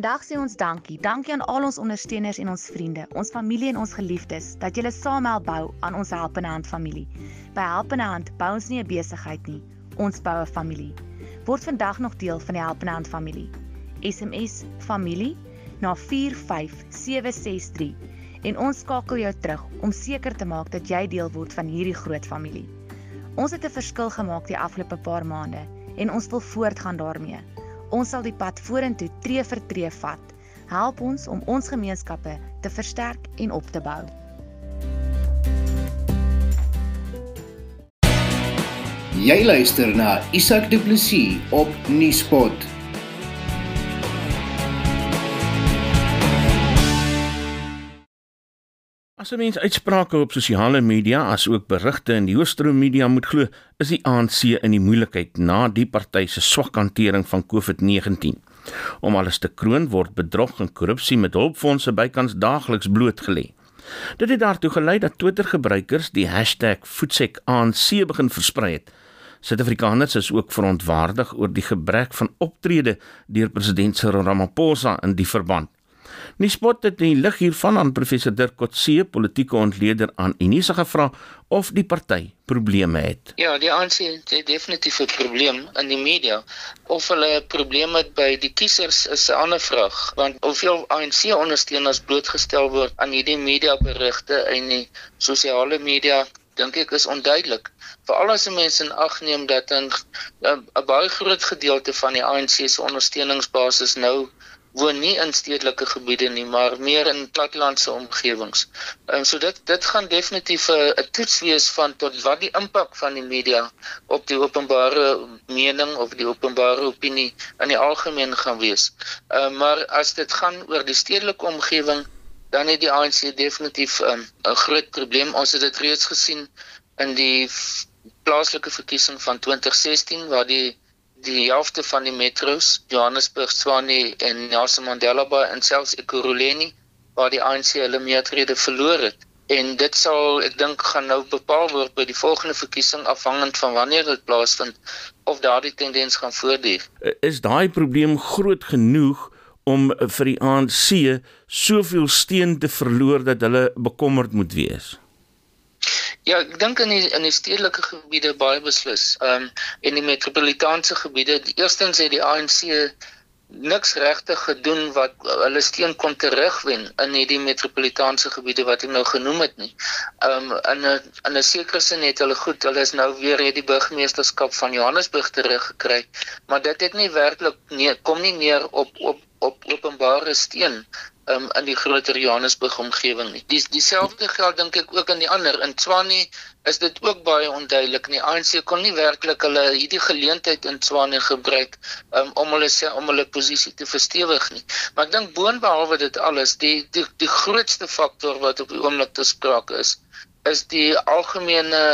Vandag sê ons dankie. Dankie aan al ons ondersteuners en ons vriende, ons familie en ons geliefdes dat julle saam help bou aan ons Helpende Hand familie. By Helpende Hand bou ons nie 'n besigheid nie, ons bou 'n familie. Word vandag nog deel van die Helpende Hand familie. SMS familie na 45763 en ons skakel jou terug om seker te maak dat jy deel word van hierdie groot familie. Ons het 'n verskil gemaak die afgelope paar maande en ons wil voortgaan daarmee. Ons sal die pad vorentoe tree vir tree vat. Help ons om ons gemeenskappe te versterk en op te bou. Jy luister na Isak Du Plessis op Nieuwspot. As 'n mens uitsprake op sosiale media as ook berigte in die hoofstroom media moet glo, is die ANC in die moeilikheid na die party se swak hantering van COVID-19. Om alles te kroon word bedrog en korrupsie met hulpfondse bykans daagliks blootgelê. Dit het daartoe gelei dat Twitter-gebruikers die #voetsekanc begin versprei het. Suid-Afrikaners is ook verontwaardig oor die gebrek van optrede deur president Cyril Ramaphosa in die verband. Nispot het die lig hiervan aan professor Dirk Kotse, politieke ontleder aan Unisa gevra of die party probleme het. Ja, die ANC het definitief 'n probleem in die media. Of hulle 'n probleem het by die kiesers is 'n ander vraag, want hoeveel ANC ondersteuners blootgestel word aan hierdie mediaberigte en die sosiale media dink ek is onduidelik. Veral as mense in ag neem dat 'n 'n baie groot gedeelte van die ANC se ondersteuningsbasis nou woon nie in stedelike gebiede nie, maar meer in plattelandse omgewings. En so dit dit gaan definitief 'n 'n toets wees van tot wat die impak van die media op die openbare mening of die openbare opinie in die algemeen gaan wees. Uh, maar as dit gaan oor die stedelike omgewing, dan het die ANC definitief um, 'n groot probleem. Ons het dit reeds gesien in die plaaslike verkiesing van 2016 waar die die helfte van die metros, Johannesburg, Tshwane en Nelson Mandela Bay en selfs Ekurhuleni waar die ANC hulle meerderhede verloor het. En dit sal ek dink gaan nou bepaal word by die volgende verkiesing afhangend van wanneer dit plaasvind of daardie tendens gaan voortduur. Is daai probleem groot genoeg om vir die ANC soveel steun te verloor dat hulle bekommerd moet wees? Ja, ek dink in die in die stedelike gebiede baie beslis. Ehm um, en die metropolitaanse gebiede, die eerstens het die ANC niks regtig gedoen wat hulle steun kon terugwen in hierdie metropolitaanse gebiede wat ek nou genoem het nie. Ehm um, in 'n in 'n sekere sin het hulle goed, hulle is nou weer hierdie burgemeesterskap van Johannesburg teruggekry, maar dit het nie werklik nee, kom nie meer op op op openbare steun um, in die groter Johannesburg omgewing nie. Dis dieselfde geld dink ek ook aan die ander in Tshwane is dit ook baie onduidelik nie. ANC kon nie werklik hulle hierdie geleentheid in Tshwane gebruik um, om hulle sê om hulle posisie te verstewig nie. Maar ek dink boonbehalwe dit alles, die die die grootste faktor wat op die oomblik te sprake is, is die algemene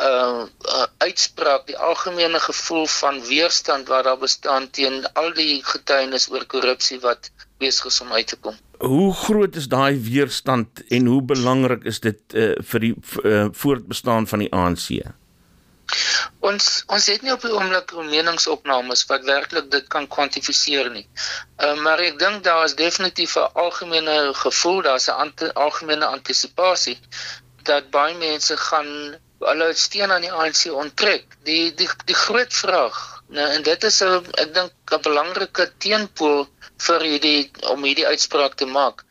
uh, uh uitspraak die algemene gevoel van weerstand wat daar bestaan teen al die getuienis oor korrupsie wat besig is om uit te kom. Hoe groot is daai weerstand en hoe belangrik is dit uh, vir die uh, voortbestaan van die ANC? Ons ons het nie op die oomblik meningsopnames wat werklik dit kan kwantifiseer nie. Uh, maar ek dink daar is definitief 'n algemene gevoel, daar's 'n ante, algemene antisipasie dat baie mense gaan hulle steun aan die ANC onttrek. Die die die groot vraag, nou en dit is 'n ek dink 'n belangrike teenpool vir hierdie om hierdie uitspraak te maak,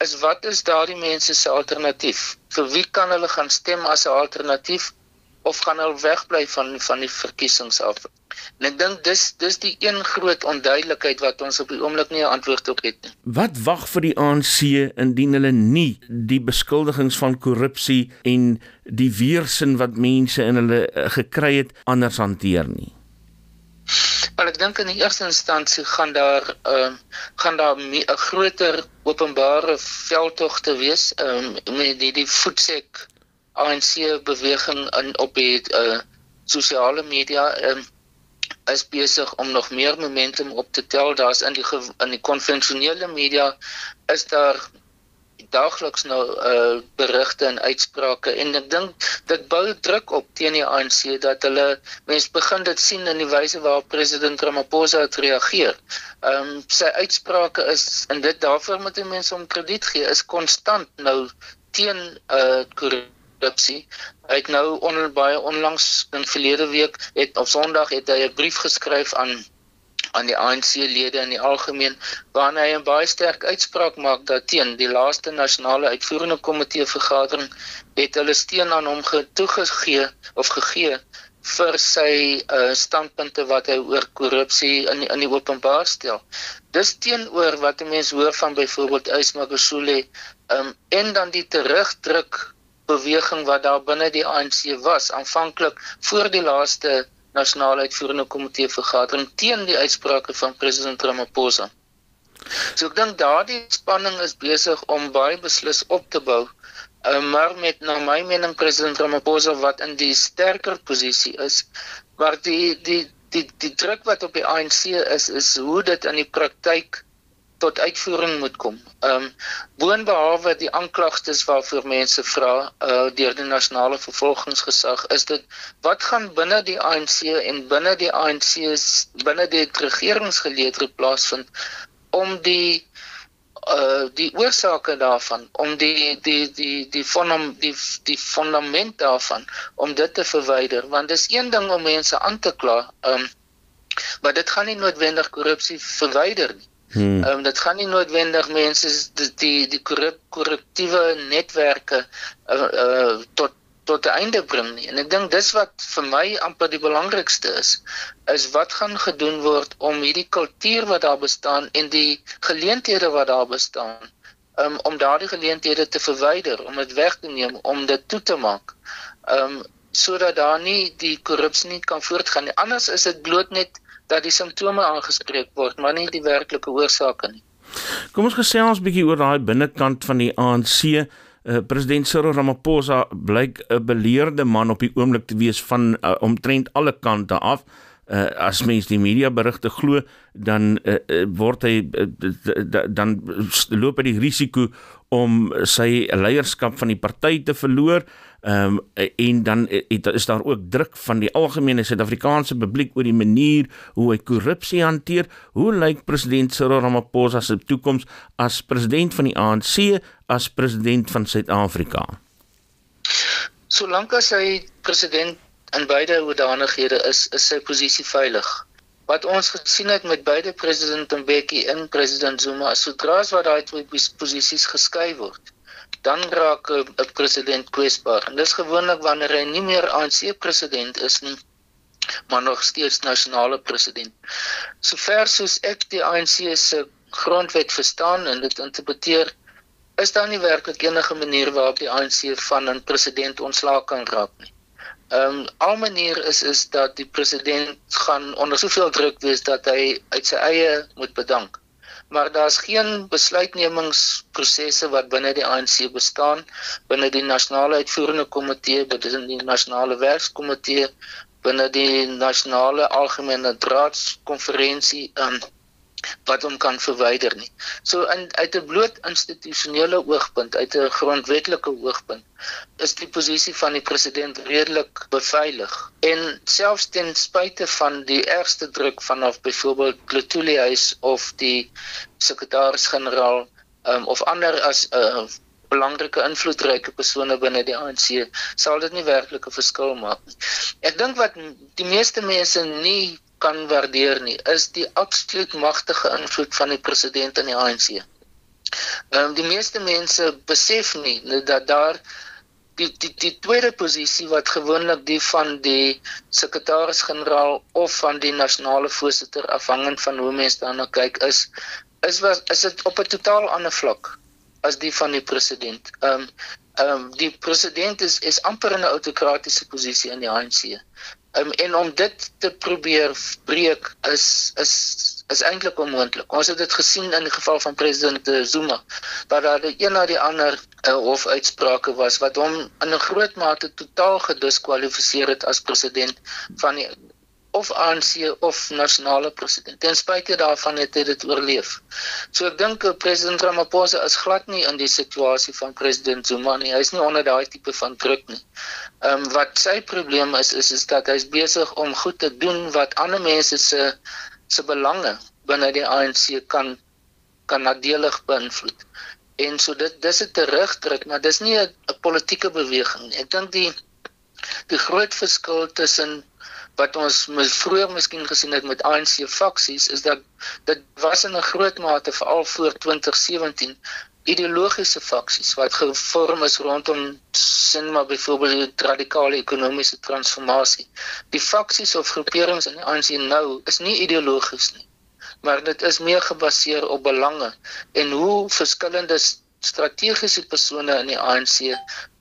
is wat is daardie mense se alternatief? Vir wie kan hulle gaan stem as 'n alternatief of gaan hulle wegbly van van die verkiesings af? En ek dink dis dis die een groot onduidelikheid wat ons op die oomblik nie 'n antwoord op het nie. Wat wag vir die ANC indien hulle nie die beskuldigings van korrupsie en die weersin wat mense in hulle eh, gekry het anders hanteer nie? Maar ek dink in die eerste instansie gaan daar ehm uh, gaan daar 'n groter openbare veldtog te wees ehm um, met die die voetsek ANC beweging in op die uh, sosiale media um, is besig om nog meer momentum op te tel. Daar's in die in die konvensionele media is daar daagliks nou uh berigte en uitsprake en ek dink dit bou druk op teen die ANC dat hulle mense begin dit sien in die wyse waarop president Ramaphosa het reageer. Ehm um, sy uitsprake is en dit daarvoor moet mense hom krediet gee is konstant nou teen uh korrupsie. Hy het nou onder baie onlangs in verlede week het op Sondag het hy 'n brief geskryf aan aan die ANC-lede in die algemeen waarin hy 'n baie sterk uitspraak maak dat teen die laaste nasionale uitvoerende komitee vergadering het hulle steun aan hom toegegee of gegee vir sy uh, standpunte wat hy oor korrupsie in in die openbaar stel. Dis teenoor wat mense hoor van byvoorbeeld Ysma Gosule um, en dan die terugdruk beweging wat daar binne die ANC was aanvanklik voor die laaste nasionale uitvoerende komitee vergadering teen die uitsprake van president Ramaphosa. So ek dink daardie spanning is besig om baie beslis op te bou. Uh, maar met na my mening president Ramaphosa wat in die sterker posisie is, maar die die die die druk wat op die ANC is is hoe dit in die praktyk tot uitvoering moet kom. Ehm um, boonbehalwe die aanklagtes waarvoor mense vra uh deur die nasionale vervolgingsgesag is dit wat gaan binne die ANC en binne die ANC binne die regeringsgeleedere plaasvind om die uh die oorsake daarvan om die die die die fondam die die fundament daarvan om dit te verwyder want dis een ding om mense aan te kla um maar dit gaan nie noodwendig korrupsie verwyder nie Hmm. Um, dit gaan nie noodwendig mense die die, die korrup, korruptiewe netwerke uh, uh, tot tot einde bring nie. En ek dink dis wat vir my amper die belangrikste is, is wat gaan gedoen word om hierdie kultuur wat daar bestaan en die geleenthede wat daar bestaan, um, om daardie geleenthede te verwyder, om dit weg te neem, om dit toe te maak. Um, sodat daar nie die korrupsie nie kan voortgaan nie. Anders is dit bloot net dat die simptome aangespreek word, maar nie die werklike oorsake nie. Kom ons gesels 'n bietjie oor daai binnekant van die ANC. Uh, eh, President Cyril Ramaphosa blyk 'n beleerde man op die oomblik te wees van uh, omtrent alle kante af. Uh, as mens die media berigte glo, dan uh, uh, word hy uh, dan loop hy die risiko om sy leierskap van die party te verloor. Ehm um, en dan het, is daar ook druk van die algemene Suid-Afrikaanse publiek oor die manier hoe hy korrupsie hanteer. Hoe lyk president Cyril Ramaphosa se toekoms as president van die ANC as president van Suid-Afrika? Solank as hy president in beide hoedanighede is, is sy posisie veilig. Wat ons gesien het met beide president Mbeki en president Zuma, sodra as wat daai twee posisies geskei word, dan raak 'n president kwesbaar. En dis gewoonlik wanneer hy nie meer ANC president is nie, maar nog steeds nasionale president. Sover soos ek die ANC se grondwet verstaan en dit interpreteer, is daar nie werklik enige manier waarop die ANC van 'n president ontslaak kan raak nie. Ehm um, al manier is is dat die president gaan onder soveel druk wees dat hy uit sy eie moet bedank maar daar's geen besluitnemingsprosesse wat binne die ANC bestaan binne die nasionale uitvoerende komitee binne die nasionale werkskomitee binne die nasionale algemene raadskonferensie um, wat hom kan verwyder nie. So in uit 'n bloot institusionele oogpunt, uit 'n grondwetlike oogpunt, is die posisie van die president redelik beveilig. En selfs ten spyte van die ergste druk vanaf byvoorbeeld Klotuli huis of die sekretaris-generaal um, of ander as 'n uh, belangrike invloedryke persone binne die ANC, sal dit nie werklik 'n verskil maak nie. Ek dink wat die meeste mense nie kan waardeer nie is die absoluut magtige invloed van die president in die ANC. Ehm um, die meeste mense besef nie dat daar die die die tweede posisie wat gewoonlik die van die sekretaris-generaal of van die nasionale voorsitter afhangend van hoe mense daarna kyk is is was is dit op 'n totaal ander vlak as die van die president. Ehm um, ehm um, die president is is amper in 'n autokratiese posisie in die ANC. Um, en om dit te probeer breek is is is eintlik onmoontlik. Ons het dit gesien in die geval van president Zuma dat daar die een na die ander uh, hof uitsprake was wat hom in 'n groot mate totaal gediskwalifiseer het as president van die of ANC of nasionale president. Ten spyte daarvan het hy dit oorleef. So ek dink eh, president Ramaphosa is glad nie in die situasie van president Zuma nie. Hy's nie onder daai tipe van druk nie. Ehm um, wat sy probleem is is is dat hy's besig om goed te doen wat ander mense se se belange binne die ANC kan kan nadelig beïnvloed. En so dit dis 'n terugdruk, maar dis nie 'n politieke beweging nie. Ek dink die die groot verskil tussen wat ons mis vroeër miskien gesien het met ANC faksies is dat dit was in 'n groot mate veral voor 2017 ideologiese faksies wat gevorm is rondom sin maar byvoorbeeld die radikale ekonomiese transformasie. Die faksies of groeperings in die ANC nou is nie ideologies nie, maar dit is meer gebaseer op belange en hoe verskillende strategiese persone in die ANC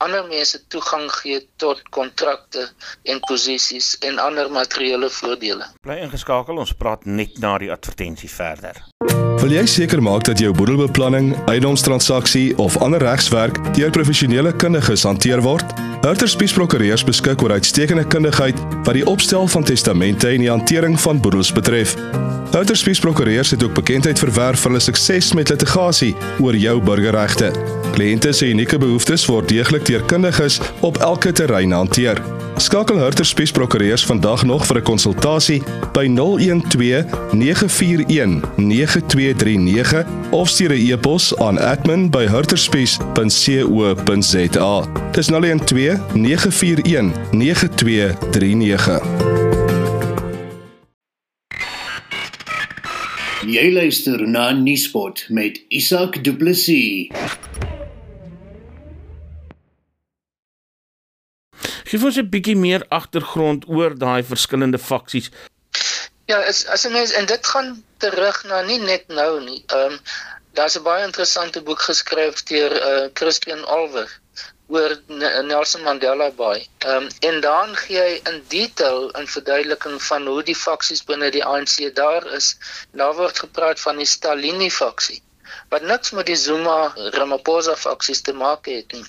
ander mense toegang gee tot kontrakte en posisies en ander materiële voordele. Bly ingeskakel, ons praat net na die advertensie verder. Wil jy seker maak dat jou boedelbeplanning, eiendomstransaksie of ander regswerk deur professionele kundiges hanteer word? Hurterspies Prokureurs beskik oor uitstekende kundigheid wat die opstel van testamente en die hantering van boedels betref. Hurterspies Prokureurs het ook bekendheid verwerf vir hulle sukses met litigasie oor jou burgerregte. Kliënte se unieke behoeftes word deeglik deur kundiges op elke terrein hanteer. Skakel Hurterspies Prokureurs vandag nog vir 'n konsultasie by 012 941 9239 of stuur 'n e-pos aan admin@hurterspies.co.za. Dis 012 941 9239. Jy luister na Nuuspot met Isak Du Plessis. Geef ons 'n bietjie meer agtergrond oor daai verskillende faksies. Ja, as as 'n mens en dit gaan terug na nie net nou nie. Ehm um, daar's 'n baie interessante boek geskryf deur uh, Christian Alwer oor Nelson Mandela Bay. Ehm um, en dan gee hy in detail 'n verduideliking van hoe die faksies binne die ANC daar is. Daar word gepraat van die Stalini faksie wat niks met die Zuma Ramaphosa faksies te maak het nie.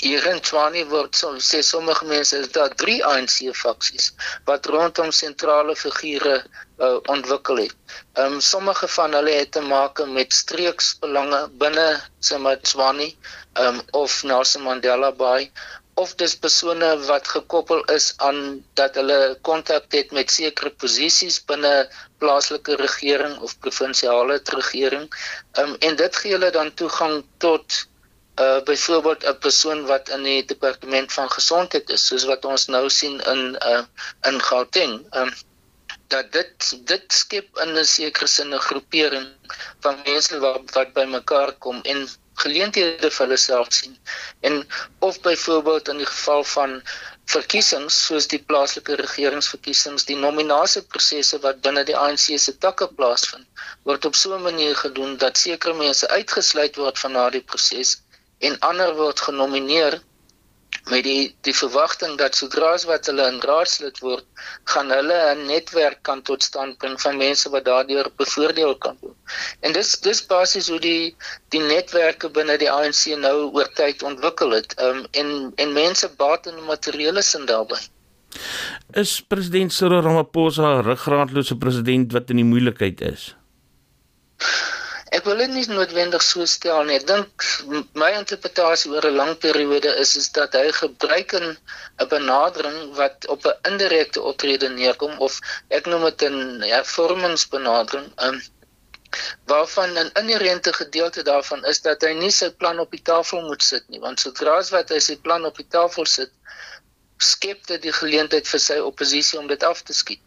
Hier in Tshwane word so sê sommige mense is daar drie ANC faksies wat rondom sentrale figure uh, ontwikkel het. Ehm um, sommige van hulle het te maak met streeksbelange binne Tshwane ehm um, of Nelson Mandela Bay of dis persone wat gekoppel is aan dat hulle kontak het met sekere posisies binne plaaslike regering of provinsiale regering. Ehm um, en dit gee hulle dan toegang tot uh byvoorbeeld 'n persoon wat in die departement van gesondheid is soos wat ons nou sien in uh in Gauteng. Um dat dit dit skep in 'n sekere sin 'n groepering van mense wat wat bymekaar kom en geleenthede vir hulle self sien. En of byvoorbeeld in die geval van verkiesings soos die plaaslike regeringsverkiesings die nominasieprosesse wat binne die ANC se takke plaasvind word op so 'n manier gedoen dat sekere mense uitgesluit word van daardie proses en ander word genomineer met die die verwagting dat sodra as wat hulle in raadslid word, gaan hulle 'n netwerk kan tot stand bring van mense wat daardeur bevoordeel kan word. En dis dis basies hoe die die netwerke binne die ANC nou oor tyd ontwikkel het. Um en en mense baat in materiële sin daarbey. Is president Cyril Ramaphosa 'n ruggraatlose president wat in die moeilikheid is? Ek wil dit nie noodwendig so stel nie. Ek dink my interpretasie oor 'n lang periode is is dat hy gebruik 'n benadering wat op 'n indirekte optrede neerkom of ek noem dit 'n ja, vormingsbenadering. Um, waarvan 'n inherente gedeelte daarvan is dat hy nie sy plan op die tafel moet sit nie, want sodra as wat hy sy plan op die tafel sit, skep dit die geleentheid vir sy oppositie om dit af te skiet.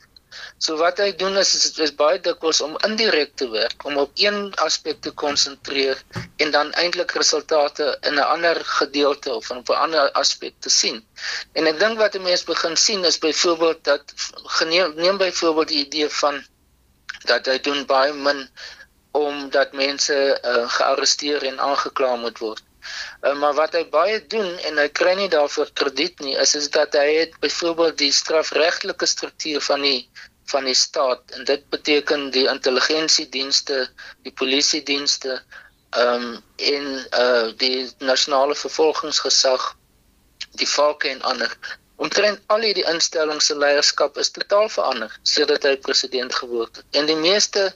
So wat hy doen is is, is baie dikwels om indirek te werk, om op een aspek te konsentreer en dan eintlik resultate in 'n ander gedeelte of op 'n ander aspek te sien. En ek dink wat 'n mens begin sien is byvoorbeeld dat geneem neem byvoorbeeld die idee van dat hy doen baie min omdat mense uh, gearresteer en aangekla moet word. Uh, maar wat hy baie doen en hy kry nie daarvoor krediet nie, is is dat hy het byvoorbeeld die strafregtelike struktuur van die van die staat en dit beteken die intelligensiedienste, die polisiedienste, ehm um, en uh die nasionale vervolgingsgesag, die valke en ander omtrent al hierdie instellings se leierskap is totaal verander sedert hy president geword het. En die meeste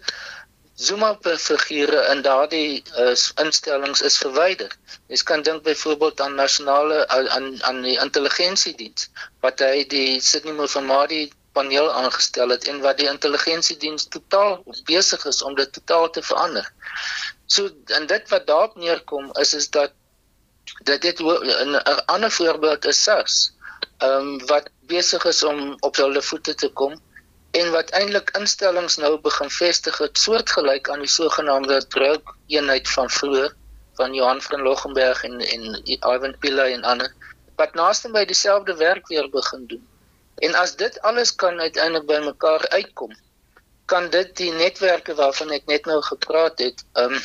Zuma figure in daardie uh, instellings is verwyder. Jy kan dink byvoorbeeld aan nasionale aan aan die intelligensiediens wat hy die Sydney Mofamadi paneel aangestel het en wat die intelligensiediens totaal besig is om dit totaal te verander. So en dit wat daarop neerkom is is dat dat dit 'n ander voorbeeld is SARS. Ehm um, wat besig is om op hulle voete te kom en wat eintlik instellings nou begin vestig het soortgelyk aan die sogenaamde drug eenheid van vroeër van Johan van Loggenberg en en Ivan Pillay en ander wat naaste by dieselfde werk weer begin doen. En as dit alles kan uiteindelik by mekaar uitkom, kan dit die netwerke waarvan ek net nou gepraat het, ehm um,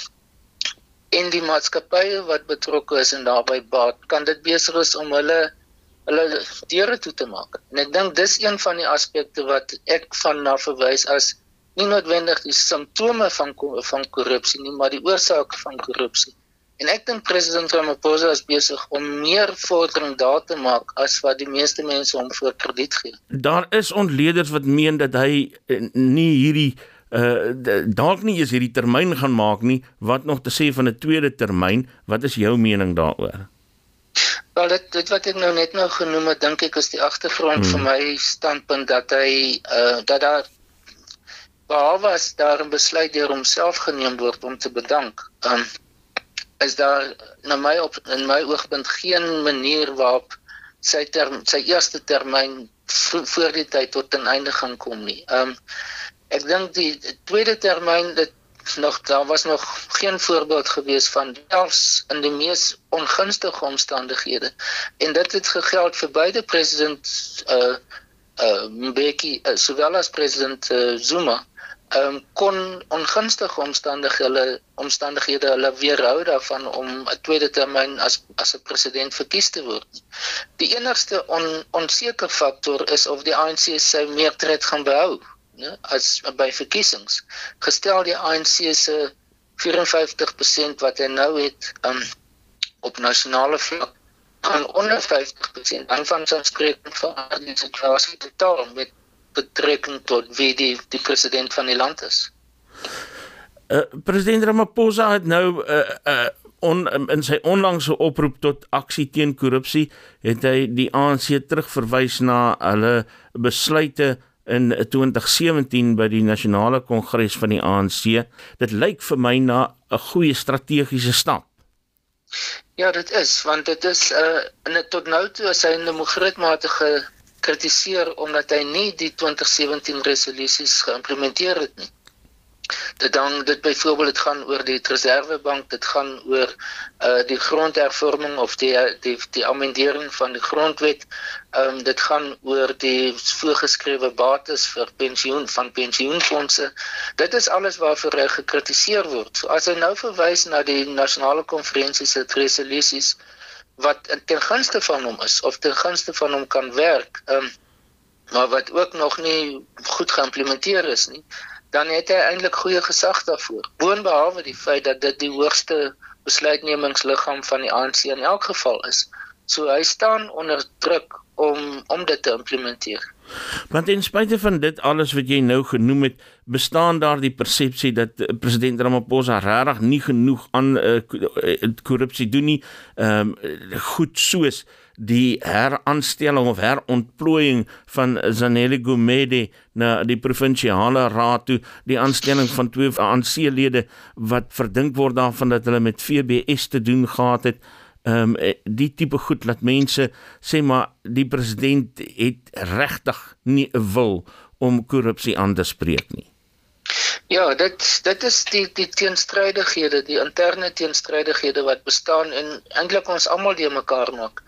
en die maatskappye wat betrokke is en daarbey baat, kan dit besig is om hulle hulle deure toe te maak. En ek dink dis een van die aspekte wat ek van na verwys as nie noodwendig die simptome van van korrupsie nie, maar die oorsake van korrupsie. En ek dink president Ramaphosa is besig om meer vordering daar te maak as wat die meeste mense hom voor krediet gee. Daar is ontleeders wat meen dat hy eh, nie hierdie uh dalk nie is hierdie termyn gaan maak nie wat nog te sê van 'n tweede termyn wat is jou mening daaroor Wel dit dit wat ek nou net nou genoem het, dink ek is die agtergrond hmm. vir my standpunt dat hy uh dat daar behalwe as daar 'n besluit deur homself geneem word om te bedank, um is daar na my op in my oogpunt geen manier waarop sy term, sy eerste termyn voor die tyd tot 'n einde gaan kom nie. Um ek dink die tweede termyn dit nog daar was nog geen voorbeeld gewees van selfs in die mees ongunstige omstandighede en dit het gegeld vir beide president uh uh Mbeki uh, sowel as president uh, Zuma um kon ongunstige omstandighede omstandighede hulle weerhou daarvan om 'n tweede termyn as as 'n president verkies te word. Die enigste on, onseker faktor is of die ANC sy meerderheid gaan behou né as by verkiesings gestel die ANC se 54% wat hy nou het um, op nasionale vlak gaan onder 50% dan van sy spreek van die situasie totaal met betrekking tot wie die die president van die land is. Uh, president Ramaphosa het nou 'n uh, uh, on, in sy onlangse oproep tot aksie teen korrupsie het hy die ANC terugverwys na hulle besluite in 2017 by die nasionale kongres van die ANC. Dit lyk vir my na 'n goeie strategiese stap. Ja, dit is want dit is 'n uh, tot nou toe as hy in 'n mogritmate gekritiseer omdat hy nie die 2017 resolusies geïmplementeer het nie. Dit dan dit byvoorbeeld dit gaan oor die reservebank dit gaan oor uh die grondhervorming of die die die amendering van die grondwet. Ehm um, dit gaan oor die voorgeskrewe bates vir pensioen van pensioenfonde dit is alles waarvoor hy gekritiseer word. So as hy nou verwys na die nasionale konferensie se resolusies wat ten gunste van hom is of ten gunste van hom kan werk ehm um, maar wat ook nog nie goed geïmplementeer is nie dan het hy eintlik goeie gesag daarvoor. Boonbehalwe die feit dat dit die hoogste besluitnemingsliggaam van die ANC in elk geval is. So hy staan onder druk om om dit te implementeer. Want ten spyte van dit alles wat jy nou genoem het, bestaan daar die persepsie dat eh, president Ramaphosa regtig nie genoeg aan uh, korrupsie doen nie. Ehm um, goed soos die heraanstelling of herontplooiing van Zanele Gumede na die provinsiale raad toe die aanstelling van twee ANC-lede wat verdink word daarvan dat hulle met FBS te doen gehad het ehm um, die tipe goed laat mense sê maar die president het regtig nie 'n wil om korrupsie aan te spreek nie Ja, dit dit is die die teenstrydighede, die interne teenstrydighede wat bestaan en eintlik ons almal die mekaar maak.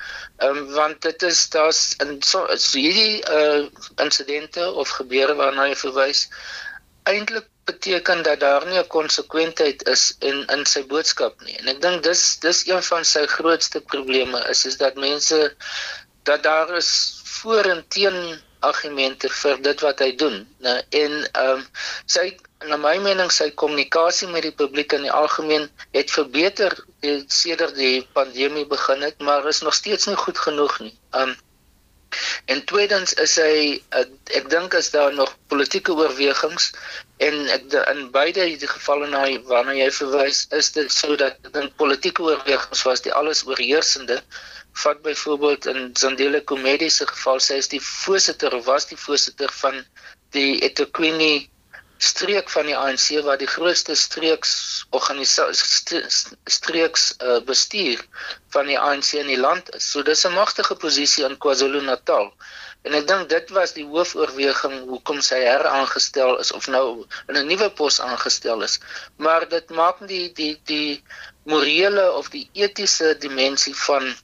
Ehm um, want dit is daar's in so, so hierdie uh insidente of gebeure waarna jy verwys eintlik beteken dat daar nie 'n konsekwentheid is in in sy boodskap nie. En ek dink dis dis een van sy grootste probleme is is dat mense dat daar is voor en teen argumente vir dit wat hy doen. Nou en ehm um, sy na my mening sy kommunikasie met die publiek in die algemeen het verbeter sedert die pandemie begin het, maar is nog steeds nie goed genoeg nie. Ehm um, En tweedens is hy uh, ek dink as daar nog politieke oorwegings en in beide die gevalle na waarna jy verwys is dit sodat dan politieke oorwegings was die alles oorheersende. Vat byvoorbeeld in Zandile Komedie se geval sê is die voorsitter of was die voorsitter van die eThekwini streek van die ANC wat die grootste streeks organisasie streeks uh, bestuur van die ANC in die land is. So dis 'n magtige posisie in KwaZulu-Natal. En ek dink dit was die hoofoorweging hoekom sy heraangestel is of nou in 'n nuwe pos aangestel is. Maar dit maak die die die morele of die etiese dimensie van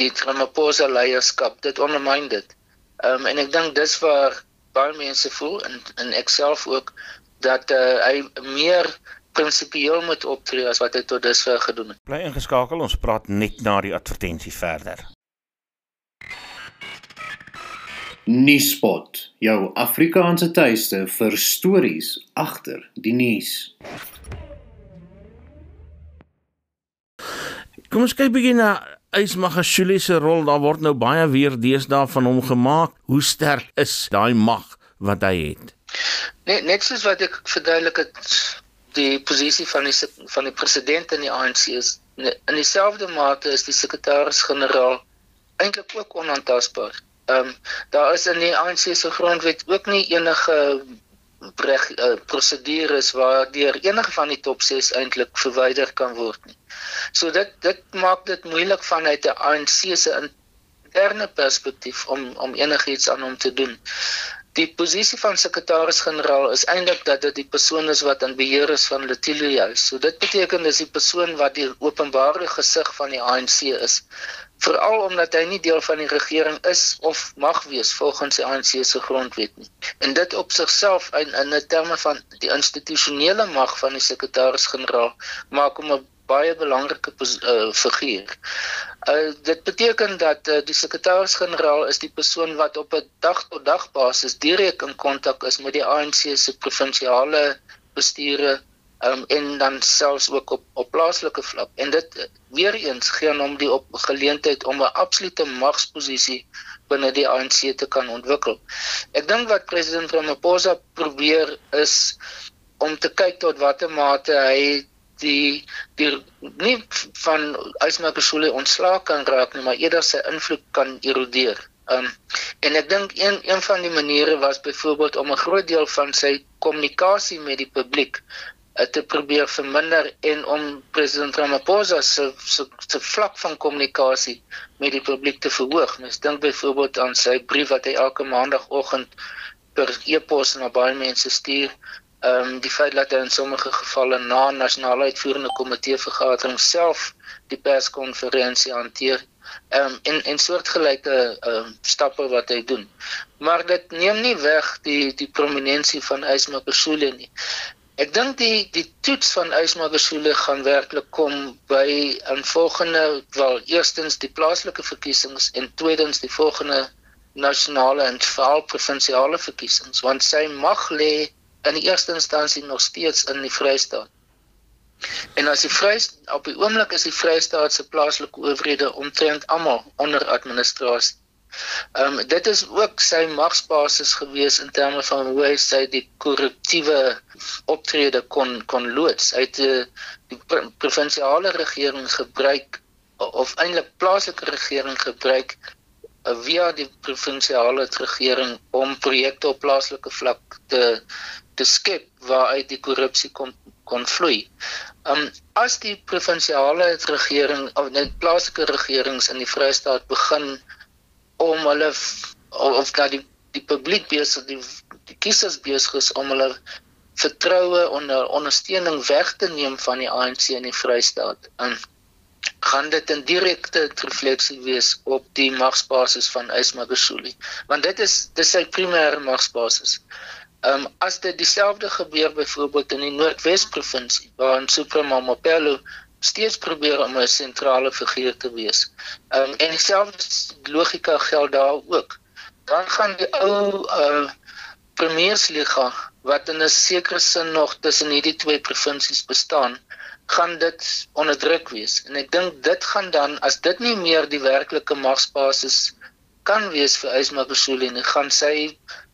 die Ramaphosa leierskap dit ondermyn dit. Ehm um, en ek dink dis waar baie mense voel en en ek self ook dat uh, hy meer prinsipieel moet optree as wat hy tot dusver gedoen het. Bly ingeskakel, ons praat net na die advertensie verder. Nuuspot, jou Afrikaanse tuiste vir stories agter die nuus. Kom ons kyk bietjie na Ysmagashule se rol, daar word nou baie weer deesdae van hom gemaak. Hoe sterk is daai mag wat hy het? Net net soos wat ek verduidelik het die posisie van die van die president in die ANC is in dieselfde mate is die sekretaris-generaal eintlik ook onaantastbaar. Ehm um, daar is in die ANC se grondwet ook nie enige reg uh, prosedures waardeur enige van die top 6 eintlik verwyder kan word nie. So dit dit maak dit moeilik vanuit 'n ANC se interne perspektief om om enigiets aan hom te doen. Die posisie van sekretaris-generaal is eintlik dat dit die persoon is wat aan beheer is van Letilia House. So dit beteken dis die persoon wat die openbare gesig van die ANC is veral omdat hy nie deel van die regering is of mag wees volgens die ANC se grondwet nie. En dit op sigself in in 'n terme van die institusionele mag van die sekretaris-generaal maak hom 'n baie belangrike uh, figuur. Uh dit beteken dat uh, die sekretaris-generaal is die persoon wat op 'n dag tot dag basis direk in kontak is met die ANC se provinsiale bestuure um, en dan selfs ook op op plaaslike vlak en dit weer eens gee hom die op geleentheid om 'n absolute magsposisie binne die ANC te kan ontwikkel. Ek dink wat president Ramaphosa probeer is om te kyk tot watter mate hy die die nie van Ysmakashule ontslaak kan raak nie, maar eerder sy invloed kan erodeer. Um en ek dink een een van die maniere was byvoorbeeld om 'n groot deel van sy kommunikasie met die publiek te probeer verminder en om president Ramaphosa se se se vlak van kommunikasie met die publiek te verhoog. Mens dink byvoorbeeld aan sy brief wat hy elke maandagooggend per e-pos na baie mense stuur. Ehm um, die feit dat hy in sommige gevalle na nasionale uitvoerende komitee vergadering self die perskonferensie hanteer ehm um, en en soortgelyke ehm um, stappe wat hy doen. Maar dit neem nie weg die die prominensie van Ysma Persule nie. Ek dink die die toets van Ysmagashule gaan werklik kom by in volgende wel eerstens die plaaslike verkiesings en tweedens die volgende nasionale en veral provinsiale verkiesings want sy mag lê in die eerste instansie nog steeds in die Vrystaat. En as die Vrystaat op die oomblik is die Vrystaat se plaaslike owerhede omtrent almal onder administrasie. Ehm um, dit is ook sy magsbasis gewees in terme van hoe hy sy die korruptiewe optrede kon kon loods. Hy het uh, die provinsiale regering gebruik of eintlik plaaslike regering gebruik uh, via die provinsiale regering om projekte op plaaslike vlak te te skep waaruit die korrupsie kon kon vloei. Um as die provinsiale regering of net plaaslike regerings in die Vrystaat begin om hulle of dat die die publiek besig die die kiesers besig is om hulle vertroue onder ondersteuning weg te neem van die ANC in die Vrystaat. En gaan dit 'n direkte refleksie wees op die magsbasis van Ysmagashule. Want dit is dis sy primêre magsbasis. Ehm um, as dit dieselfde gebeur byvoorbeeld in die Noordwes provinsie waar in Supremo Mapelo steeds probeer om 'n sentrale figuur te wees. Ehm um, en dieselfde logika geld daar ook. Dan gaan die ou uh Premiersliga wat in 'n sekere sin nog tussen hierdie twee provinsies bestaan, gaan dit onderdruk wees. En ek dink dit gaan dan as dit nie meer die werklike magsbasis kan wees vir Ysma Besuli en gaan sy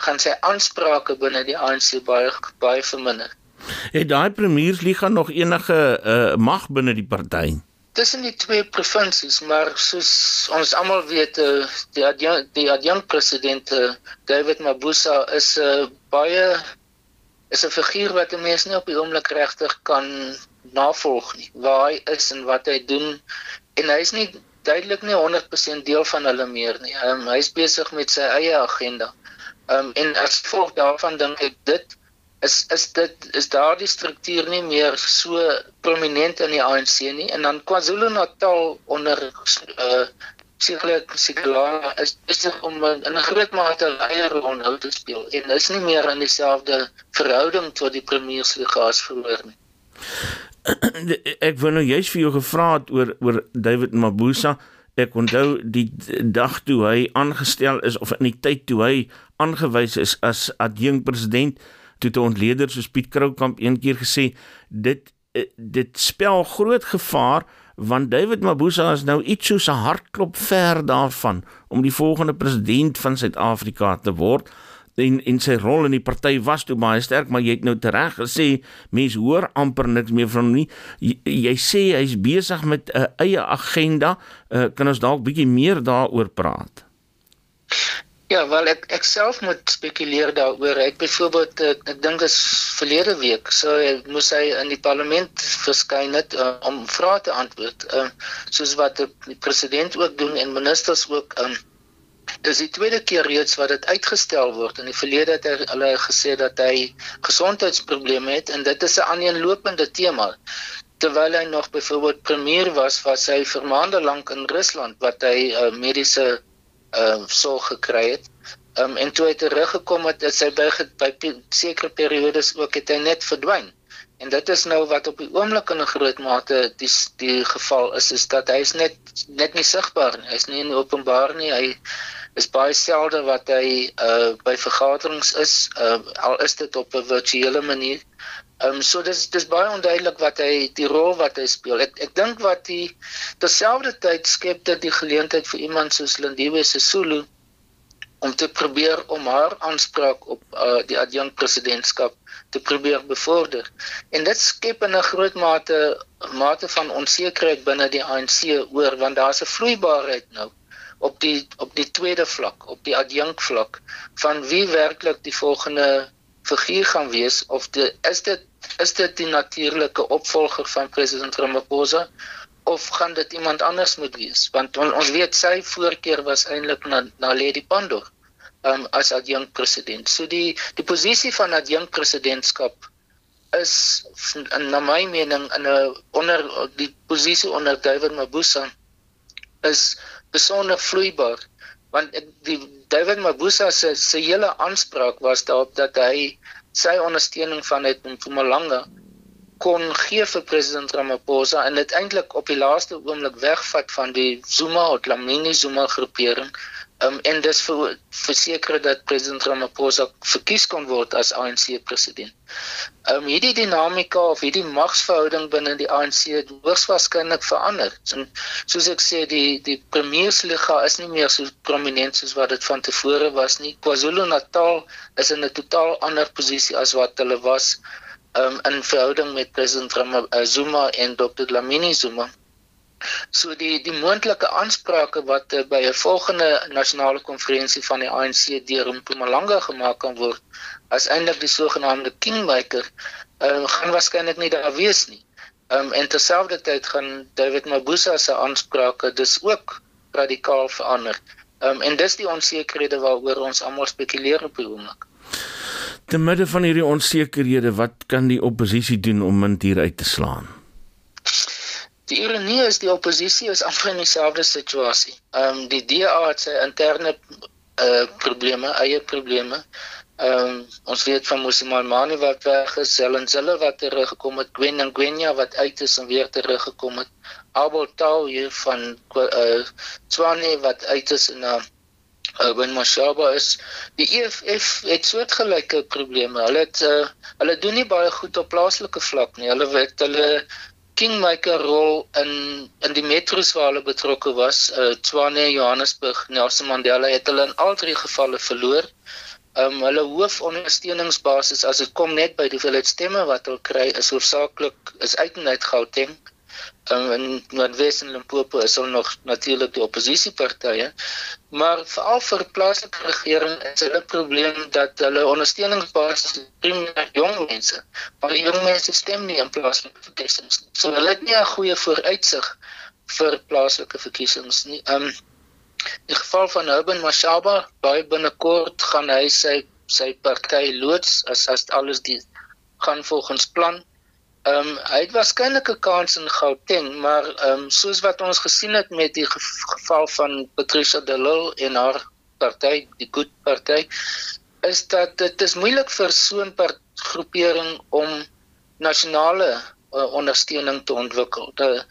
gaan sy aansprake binne die ANC baie baie verminder. Het daai premiersliga nog enige uh, mag binne die party? Tussen die twee provinsies, maar soos ons almal weet, uh, die adjunct, die adjunct president uh, David Mabuza is 'n uh, baie is 'n figuur wat 'n mens nie op die oomblik regtig kan navolg nie. Waar hy is en wat hy doen en hy is nie duidelik nie 100% deel van hulle meer nie. Um, hy is besig met sy eie agenda. Um, en as gevolg daarvan dink ek dit is is dit is daardie struktuur nie meer so prominent in die ANC nie en dan KwaZulu-Natal onder uh sekerlik sekerlik is besig om in 'n groot mate 'n eie rol nou te speel en is nie meer in dieselfde verhouding tot die premiersliga as vroeër nie. ek wou nou juist vir jou gevra het oor oor David Mabuza. Ek onthou die dag toe hy aangestel is of in die tyd toe hy aangewys is as adjunkt president toe te ontleder soos Piet Kroukamp een keer gesê dit eh, dit spel groot gevaar want David Mabuza is nou iets soos 'n hartklop ver daarvan om die volgende president van Suid-Afrika te word. En en sy rol in die party was toe baie sterk maar jy het nou tereg gesê mense hoor amper niks meer van hom nie. Jy, jy sê hy's besig met 'n uh, eie agenda. Uh, kan ons dalk bietjie meer daaroor praat Ja, wel ek ek self moet spekuleer daaroor. Ek byvoorbeeld ek, ek dink is verlede week so moes hy in die parlement verskyn het uh, om vrae te antwoord. Uh, soos wat die president ook doen en ministers ook um, Dis die tweede keer reeds wat dit uitgestel word. In die verlede het hy hulle gesê dat hy gesondheidsprobleme het en dit is 'n aaneenlopende tema. Terwyl hy nog byvoorbeeld premier was, was hy vir maande lank in Rusland wat hy uh, mediese uh, sorg gekry het. Um, en toe hy teruggekom het, is hy by by sekere periodes ook het hy net verdwyn. En dit is nou wat op die oomblik in 'n groot mate die die geval is, is dat hy is net net nie sigbaar nie. Hy's nie in openbaar nie. Hy is baie selde wat hy uh by vergaderings is uh al is dit op 'n virtuele manier. Ehm um, so dis dis baie onduidelik wat hy die rol wat hy speel. Ek ek dink wat hy terselfdertyd skep dit die geleentheid vir iemand soos Lindiwe Sisulu om te probeer om haar aanspraak op uh die adjunkt presidentskap te probeer bevorder. En dit skep 'n groot mate mate van onsekerheid binne die ANC oor want daar's 'n vloeibaarheid nou op die op die tweede vlak, op die adjunk vlak van wie werklik die volgende figuur gaan wees of die, is dit is dit die natuurlike opvolger van president Ramaphosa? Of gaan dit iemand anders moet wees? Want on, ons weet sy voorkeur was eintlik na na Lady Pandor um, as adjunk president. So die die posisie van adjunk presidentskap is na my mening in 'n onder die posisie onder David Mabuza is besonder vloeibaar. Want die David Mabuza se se hele aanspraak was daarop dat hy sy ondersteuning van het Mpumalanga kon gee vir president Ramaphosa en dit eintlik op die laaste oomblik wegvat van die Zuma of Lamini Zuma groepering Um, en dis vir verseker dat president Ramaphosa verkies kon word as ANC president. Um hierdie dinamika of hierdie magsverhouding binne die ANC het hoogs waarskynlik verander. En soos ek sê die die premiersliga is nie meer so prominent soos wat dit van tevore was nie. KwaZulu-Natal is in 'n totaal ander posisie as wat hulle was um in verhouding met president Ramaphosa eh, en Dr. Lamini Zuma. So die die moontlike aansprake wat uh, by 'n volgende nasionale konferensie van die ANC deur Mpumalanga gemaak kan word as eintlik die sogenaamde kingmaker, uh, gaan waarskynlik nie daar wees nie. Um, en terselfdertyd gaan David Mabuza se aansprake dis ook radikaal verander. Um, en dis die onsekerhede waaroor ons almal spekuleer op die oomblik. Te midde van hierdie onsekerhede, wat kan die oppositie doen om dit hier uit te slaan? Die ironie is die oppositie is amper in dieselfde situasie. Ehm um, die DA het sy interne uh probleme, eie probleme. Ehm um, ons weet van Mosimane wat weg is, Helen Zille wat teruggekom het, Gwen en Gwenya wat uit is en weer teruggekom het. Abel Tau hier van uh Swane wat uit is en uh Urban Mashaba is die EFF het soortgelyke probleme. Hulle het uh, hulle doen nie baie goed op plaaslike vlak nie. Hulle het hulle kingmaker rol in in die metros waar hulle betrokke was, uh Tshwane, Johannesburg, Nelson Mandela het hulle in al drie gevalle verloor. Um hulle hoofondersteuningsbasis as dit kom net by die hoeveelheid stemme wat hulle kry is hoofsaaklik is uit en uit Gauteng. Um, in Noordwes en Limpopo is hulle nog natuurlik die oppositiepartye, maar veral vir plaaslike regering is hulle probleem dat hulle ondersteuningsbasis primêr jong mense, maar jong mense stem nie in plaaslike verkiesings nie. So hulle het nie 'n goeie vooruitsig vir plaaslike verkiesings nie. Um in geval van Urban Mashaba, baie binnekort gaan hy sy sy party loods as as alles die gaan volgens plan. Ehm um, hy het waarskynlik 'n kans in Gauteng, maar ehm um, soos wat ons gesien het met die geval van Patricia de Lille en haar party, die Good Party, is dat dit is moeilik vir so 'n groepering om nasionale uh, ondersteuning te ontwikkel. De,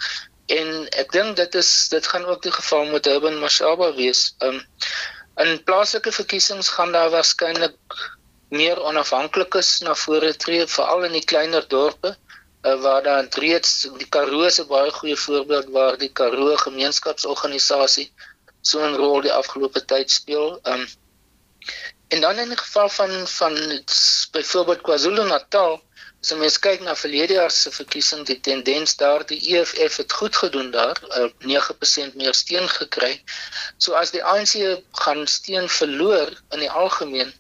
en ek dink dit is dit gaan ook die geval met Urban Mashaba wees. Ehm um, in plaaslike verkiesings gaan daar waarskynlik meer onafhanklikes na vore tree, veral in die kleiner dorpe uh, waar dan reeds die Karoo se baie goeie voorbeeld waar die Karoo gemeenskapsorganisasie so 'n rol die afgelope tyd speel. Um en dan in die geval van van byvoorbeeld KwaZulu-Natal, as mens kyk na verlede jaar se verkiesing, die tendens daar die EFF het goed gedoen daar, uh, 9% meer steun gekry. So as die ANC gaan steun verloor in die algemeen,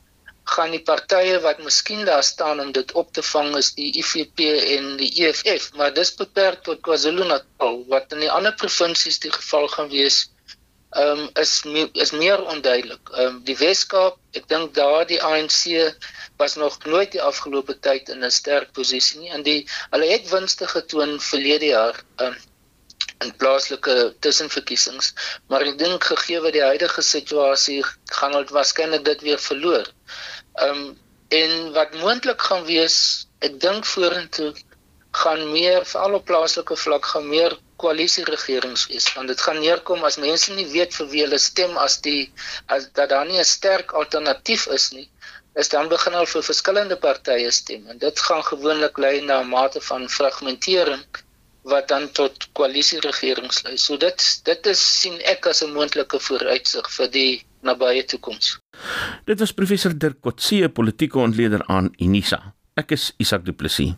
gaan die partye wat miskien daar staan om dit op te vang is die IFP en die EFF, maar dis beperk tot KwaZulu-Natal wat in die ander provinsies die geval gaan wees. Ehm um, is me, is meer onduidelik. Ehm um, die Wes-Kaap, ek dink daar die ANC was nog nooit die afgelope tyd in 'n sterk posisie nie en die hulle het winste getoon verlede jaar. Ehm um, in plaaslike tussenverkiesings, maar ek dink gegee wat die huidige situasie gaan hulle waarskynlik dit weer verloor. Ehm um, en wat moontlik gaan wees, ek dink vorentoe gaan meer veral op plaaslike vlak gaan meer koalisie regerings wees want dit gaan neerkom as mense nie weet vir wie hulle stem as die as dat daar nie 'n sterk alternatief is nie is dan begin al vir verskillende partye stem en dit gaan gewoonlik lei na 'n mate van fragmentering wat dan tot koalisieregerings lei. So dit dit is sien ek as 'n moontlike vooruitsig vir die nabye toekoms. Dit was professor Dirk Kotse, politieke ontleder aan Unisa. Ek is Isak Du Plessis.